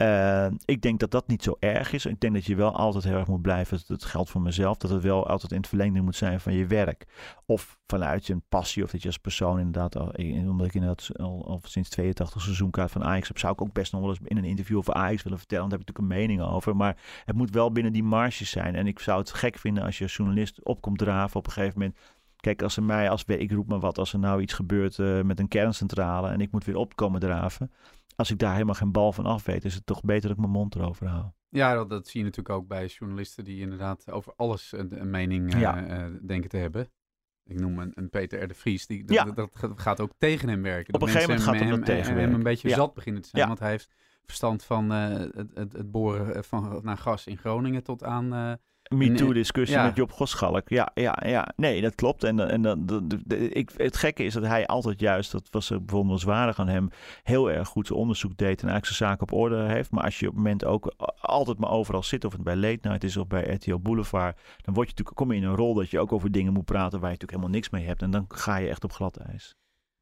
Uh, ik denk dat dat niet zo erg is. Ik denk dat je wel altijd heel erg moet blijven. Dat geldt voor mezelf. Dat het wel altijd in het verlengde moet zijn van je werk. Of vanuit je passie. Of dat je als persoon inderdaad. Al, omdat ik inderdaad al, al sinds 82 seizoenkaart van Ajax heb. Zou ik ook best nog wel eens in een interview over Ajax willen vertellen. Want daar heb ik natuurlijk een mening over. Maar het moet wel binnen die marges zijn. En ik zou het gek vinden als je als journalist op komt draven op een gegeven moment Kijk, als er mij, als ik roep maar wat, als er nou iets gebeurt uh, met een kerncentrale en ik moet weer opkomen draven. Als ik daar helemaal geen bal van af weet, is het toch beter dat ik mijn mond erover hou. Ja, dat, dat zie je natuurlijk ook bij journalisten die inderdaad over alles een, een mening ja. uh, denken te hebben. Ik noem een, een Peter R. de Vries, die, ja. dat, dat, gaat ook tegen hem werken. Op een gegeven moment gaat hem, hem tegen hem een beetje ja. zat beginnen te zijn, want hij heeft verstand van het, het, het, boren van, naar gas in Groningen tot aan MeToo-discussie met Job Goschalk. Ja, ja, ja. Nee, dat klopt. En, en dan, ik, het gekke is dat hij altijd juist, dat was bijvoorbeeld zwaarder aan hem, heel erg goed zijn onderzoek deed en eigenlijk zijn zaken op orde heeft. Maar als je op het moment ook altijd maar overal zit, of het bij Late Night is of bij RTL Boulevard, dan word je natuurlijk, kom je in een rol dat je ook over dingen moet praten waar je natuurlijk helemaal niks mee hebt. En dan ga je echt op glad ijs.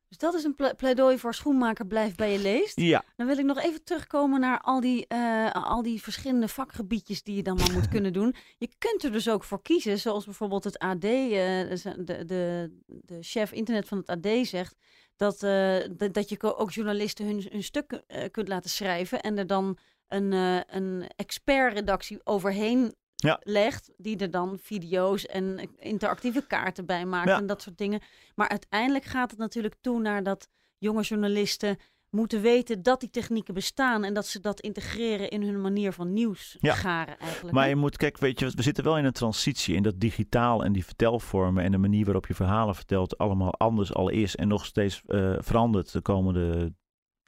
Dus dat is een pleidooi voor schoenmaker blijf bij je leest. Ja. Dan wil ik nog even terugkomen naar al die, uh, al die verschillende vakgebiedjes die je dan maar moet kunnen doen. Je kunt er dus ook voor kiezen, zoals bijvoorbeeld het AD, uh, eh, de, de, de chef internet van het AD zegt, dat, uh, dat je ook journalisten hun, hun stuk kunt laten schrijven en er dan een, een expertredactie overheen ja. legt, die er dan video's en interactieve kaarten bij maakt en dat soort dingen. Maar uiteindelijk gaat het natuurlijk toe naar dat jonge journalisten moeten weten dat die technieken bestaan en dat ze dat integreren in hun manier van nieuws ja. garen eigenlijk. Maar je moet, kijk, weet je, we zitten wel in een transitie in dat digitaal en die vertelvormen en de manier waarop je verhalen vertelt allemaal anders al is en nog steeds uh, verandert de komende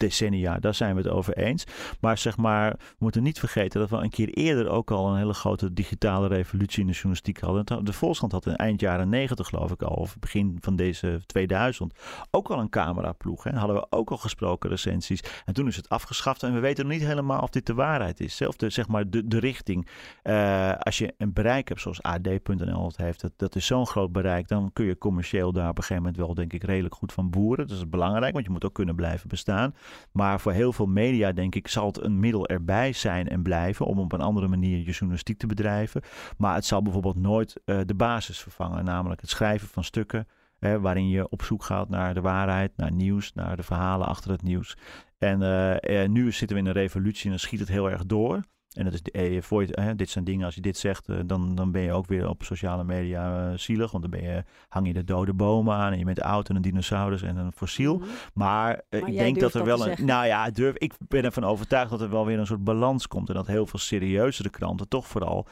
decennia, daar zijn we het over eens. Maar zeg maar, we moeten niet vergeten dat we een keer eerder ook al een hele grote digitale revolutie in de journalistiek hadden. De Volkskrant had in eind jaren 90 geloof ik al, of begin van deze 2000, ook al een cameraploeg. Hè. Hadden we ook al gesproken recensies. En toen is het afgeschaft en we weten nog niet helemaal of dit de waarheid is. Zelf de, zeg maar de, de richting. Uh, als je een bereik hebt zoals AD.nl heeft, dat, dat is zo'n groot bereik, dan kun je commercieel daar op een gegeven moment wel denk ik redelijk goed van boeren. Dat is belangrijk, want je moet ook kunnen blijven bestaan. Maar voor heel veel media, denk ik, zal het een middel erbij zijn en blijven om op een andere manier je journalistiek te bedrijven. Maar het zal bijvoorbeeld nooit uh, de basis vervangen, namelijk het schrijven van stukken. Hè, waarin je op zoek gaat naar de waarheid, naar nieuws, naar de verhalen achter het nieuws. En uh, nu zitten we in een revolutie en dan schiet het heel erg door. En dat is, eh, voor je, eh, dit zijn dingen, als je dit zegt, eh, dan, dan ben je ook weer op sociale media uh, zielig. Want dan ben je, hang je de dode bomen aan en je bent oud en een dinosaurus en een fossiel. Mhm. Maar, maar ik denk dat er wel een. Nou ja, durf, ik ben ervan overtuigd dat er wel weer een soort balans komt. En dat heel veel serieuzere kranten toch vooral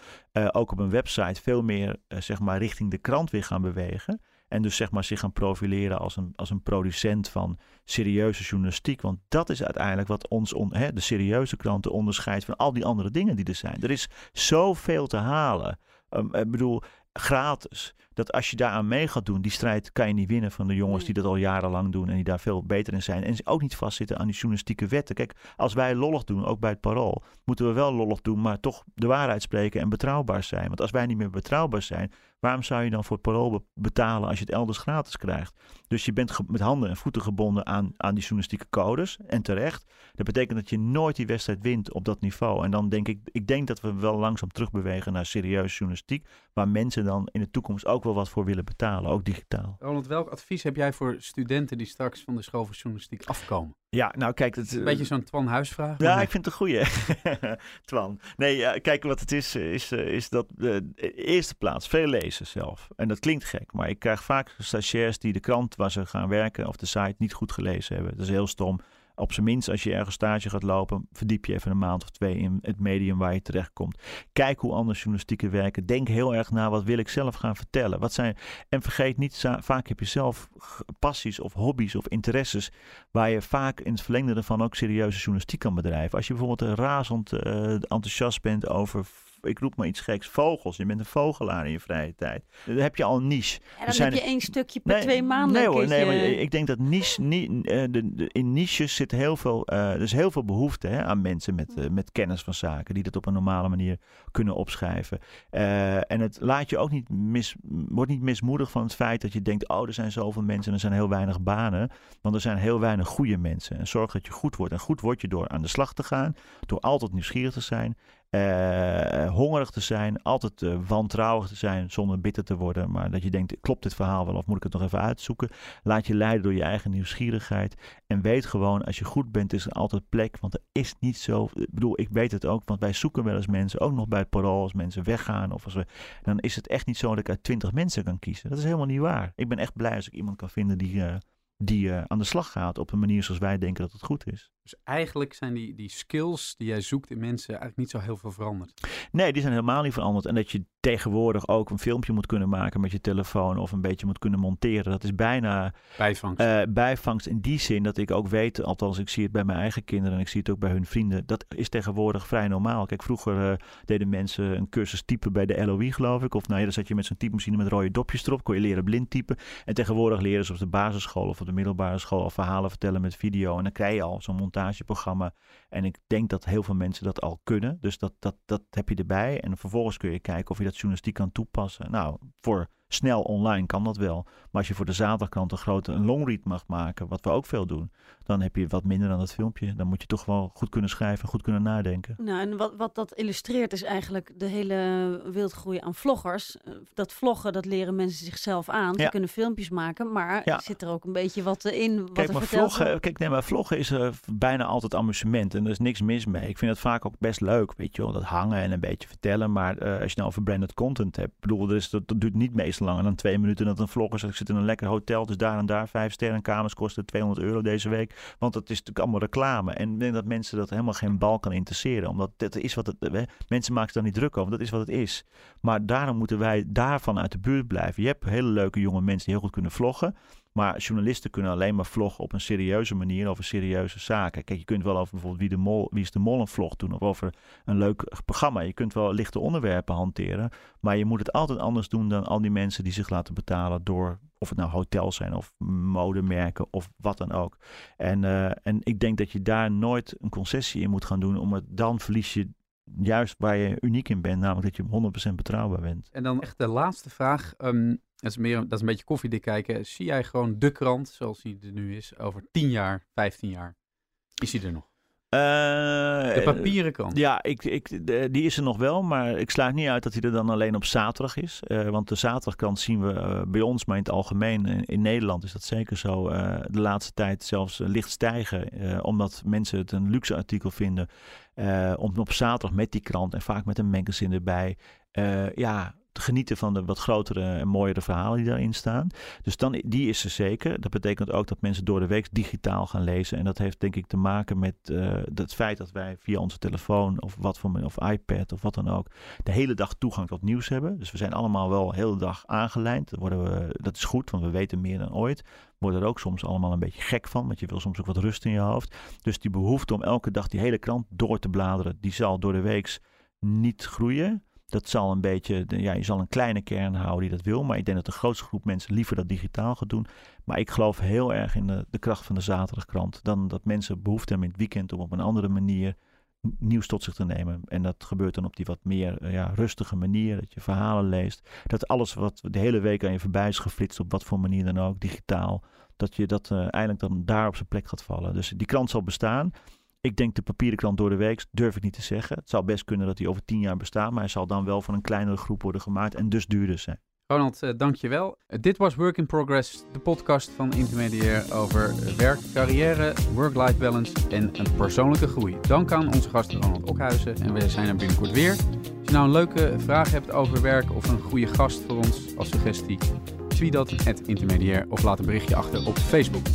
ook op een website veel meer zeg maar richting de krant weer gaan bewegen. En dus zeg maar zich gaan profileren als een, als een producent van serieuze journalistiek. Want dat is uiteindelijk wat ons, on, hè, de serieuze kranten, onderscheidt van al die andere dingen die er zijn. Er is zoveel te halen. Um, ik bedoel, gratis. Dat als je daaraan mee gaat doen, die strijd kan je niet winnen van de jongens die dat al jarenlang doen en die daar veel beter in zijn. En ze ook niet vastzitten aan die journalistieke wetten. Kijk, als wij lollig doen, ook bij het parool, moeten we wel lollig doen, maar toch de waarheid spreken en betrouwbaar zijn. Want als wij niet meer betrouwbaar zijn, waarom zou je dan voor het parool betalen als je het elders gratis krijgt? Dus je bent met handen en voeten gebonden aan, aan die journalistieke codes. En terecht. Dat betekent dat je nooit die wedstrijd wint op dat niveau. En dan denk ik, ik denk dat we wel langzaam terugbewegen naar serieuze journalistiek. Waar mensen dan in de toekomst ook wel wat voor willen betalen, ook digitaal. Ronald, welk advies heb jij voor studenten die straks van de school van journalistiek afkomen? Ja, nou kijk... Het, een beetje zo'n Twan Huisvraag. Ja, ik vind het een goeie. Twan. Nee, kijk wat het is, is, is dat de eerste plaats, veel lezen zelf. En dat klinkt gek, maar ik krijg vaak stagiairs die de krant waar ze gaan werken of de site niet goed gelezen hebben. Dat is heel stom op zijn minst als je ergens stage gaat lopen, verdiep je even een maand of twee in het medium waar je terechtkomt. Kijk hoe andere journalistieken werken. Denk heel erg na wat wil ik zelf gaan vertellen. Wat zijn, en vergeet niet, vaak heb je zelf passies of hobby's of interesses waar je vaak in het verlengde ervan ook serieuze journalistiek kan bedrijven. Als je bijvoorbeeld razend uh, enthousiast bent over ik roep maar iets geks, vogels. Je bent een vogelaar in je vrije tijd. Dan heb je al een niche. En dan heb je één stukje per twee maanden. Nee hoor, nee, maar ik denk dat niche, uh, de, in niches zit heel veel, uh, er is heel veel behoefte hè, aan mensen met, uh, met kennis van zaken. Die dat op een normale manier kunnen opschrijven. en het laat je ook niet mis, wordt niet mismoedig van het feit dat je denkt, oh er zijn zoveel mensen en er zijn heel weinig banen. Want er zijn heel weinig goede mensen. En zorg dat je goed wordt. En goed word je door aan de slag te gaan. Door altijd nieuwsgierig te zijn uh, hongerig te zijn, altijd uh, wantrouwig te zijn zonder bitter te worden. Maar dat je denkt, klopt dit verhaal wel of moet ik het nog even uitzoeken? Laat je leiden door je eigen nieuwsgierigheid. En weet gewoon, als je goed bent, is er altijd plek. Want er is niet zo, ik bedoel, ik weet het ook, want wij zoeken wel eens mensen, ook nog bij het parool, als mensen weggaan. Of als we, dan is het echt niet zo dat ik uit twintig mensen kan kiezen. Dat is helemaal niet waar. Ik ben echt blij als ik iemand kan vinden die... Uh, die aan de slag gaat op een manier zoals wij denken dat het goed is. Dus eigenlijk zijn die, die skills die jij zoekt in mensen eigenlijk niet zo heel veel veranderd. Nee, die zijn helemaal niet veranderd. En dat je tegenwoordig ook een filmpje moet kunnen maken met je telefoon of een beetje moet kunnen monteren. Dat is bijna bijvangst. Uh, bijvangst in die zin dat ik ook weet, althans ik zie het bij mijn eigen kinderen en ik zie het ook bij hun vrienden. Dat is tegenwoordig vrij normaal. Kijk, vroeger uh, deden mensen een cursus typen bij de LOE geloof ik. Of nou ja, dan zat je met zo'n typemachine met rode dopjes erop, kon je leren blind typen. En tegenwoordig leren ze op de basisschool of op de middelbare school al verhalen vertellen met video. En dan krijg je al zo'n montageprogramma. En ik denk dat heel veel mensen dat al kunnen. Dus dat, dat, dat heb je erbij. En vervolgens kun je kijken of je dat journalistiek kan toepassen. Nou, voor snel online kan dat wel. Maar als je voor de zaterdagkrant een grote een longread mag maken, wat we ook veel doen, dan heb je wat minder dan dat filmpje. Dan moet je toch wel goed kunnen schrijven, goed kunnen nadenken. Nou, en wat, wat dat illustreert is eigenlijk de hele wildgroei aan vloggers. Eh, dat vloggen, dat leren mensen zichzelf aan. Ze kunnen filmpjes maken, maar ja. zit er ook een beetje wat in. Wat kijk, maar vloggen, kijk, nee, maar vloggen is uh, bijna altijd amusement en er is niks mis mee. Ik vind het vaak ook best leuk, weet je wel, dat hangen en een beetje vertellen. Maar uh, als je nou over branded content hebt, bedoel, dus dat, dat duurt niet meestal langer dan twee minuten dat een vlogger zegt, ik zit in een lekker hotel, dus daar en daar vijf sterren kamers kosten 200 euro deze week. Want dat is natuurlijk allemaal reclame. En ik denk dat mensen dat helemaal geen bal kan interesseren. Omdat dat is wat het. Mensen maken zich daar niet druk over. Dat is wat het is. Maar daarom moeten wij daarvan uit de buurt blijven. Je hebt hele leuke jonge mensen die heel goed kunnen vloggen. Maar journalisten kunnen alleen maar vloggen op een serieuze manier over serieuze zaken. Kijk, je kunt wel over bijvoorbeeld wie, de mol, wie is de mol een vlog doen of over een leuk programma. Je kunt wel lichte onderwerpen hanteren, maar je moet het altijd anders doen dan al die mensen die zich laten betalen door of het nou hotels zijn of modemerken of wat dan ook. En, uh, en ik denk dat je daar nooit een concessie in moet gaan doen, omdat dan verlies je juist waar je uniek in bent, namelijk dat je 100% betrouwbaar bent. En dan echt de laatste vraag. Um, dat, is meer, dat is een beetje koffiedik kijken. Zie jij gewoon de krant zoals die er nu is over 10 jaar, 15 jaar? Is die er nog? Uh, de papieren krant. Ja, ik, ik, die is er nog wel, maar ik sluit niet uit dat hij er dan alleen op zaterdag is. Uh, want de zaterdagkrant zien we uh, bij ons, maar in het algemeen in, in Nederland is dat zeker zo. de laatste tijd zelfs licht stijgen, omdat mensen het een luxe artikel vinden. om op zaterdag met die krant en vaak met een magazine erbij. ja, genieten van de wat grotere en mooiere verhalen die daarin staan. Dus dan, die is er zeker. Dat betekent ook dat mensen door de week digitaal gaan lezen. En dat heeft denk ik te maken met uh, het feit dat wij via onze telefoon of wat voor of iPad of wat dan ook, de hele dag toegang tot nieuws hebben. Dus we zijn allemaal wel de hele dag aangelijnd. Dat, worden we, dat is goed, want we weten meer dan ooit worden er ook soms allemaal een beetje gek van, want je wil soms ook wat rust in je hoofd. Dus die behoefte om elke dag die hele krant door te bladeren, die zal door de week niet groeien. Dat zal een beetje, ja, je zal een kleine kern houden die dat wil. Maar ik denk dat de grootste groep mensen liever dat digitaal gaat doen. Maar ik geloof heel erg in de, de kracht van de zaterdagkrant. Dan dat mensen behoefte hebben in het weekend om op een andere manier nieuws tot zich te nemen. En dat gebeurt dan op die wat meer eh, ja, rustige manier. Dat je verhalen leest. Dat alles wat de hele week aan je voorbij is geflitst, op wat voor manier dan ook, digitaal. Dat je dat uh, eindelijk dan daar op zijn plek gaat vallen. Dus die krant zal bestaan. Ik denk de papieren krant door de week, durf ik niet te zeggen. Het zou best kunnen dat hij over tien jaar bestaat, maar hij zal dan wel van een kleinere groep worden gemaakt en dus duurder zijn. Ronald, uh, dankjewel. Uh, dit was Work in Progress, de podcast van Intermediair over werk, carrière, work-life balance en een persoonlijke groei. Dank aan onze gast Ronald Okhuizen en we zijn er binnenkort weer. Als je nou een leuke vraag hebt over werk of een goede gast voor ons als suggestie, tweet dat het intermediair of laat een berichtje achter op Facebook.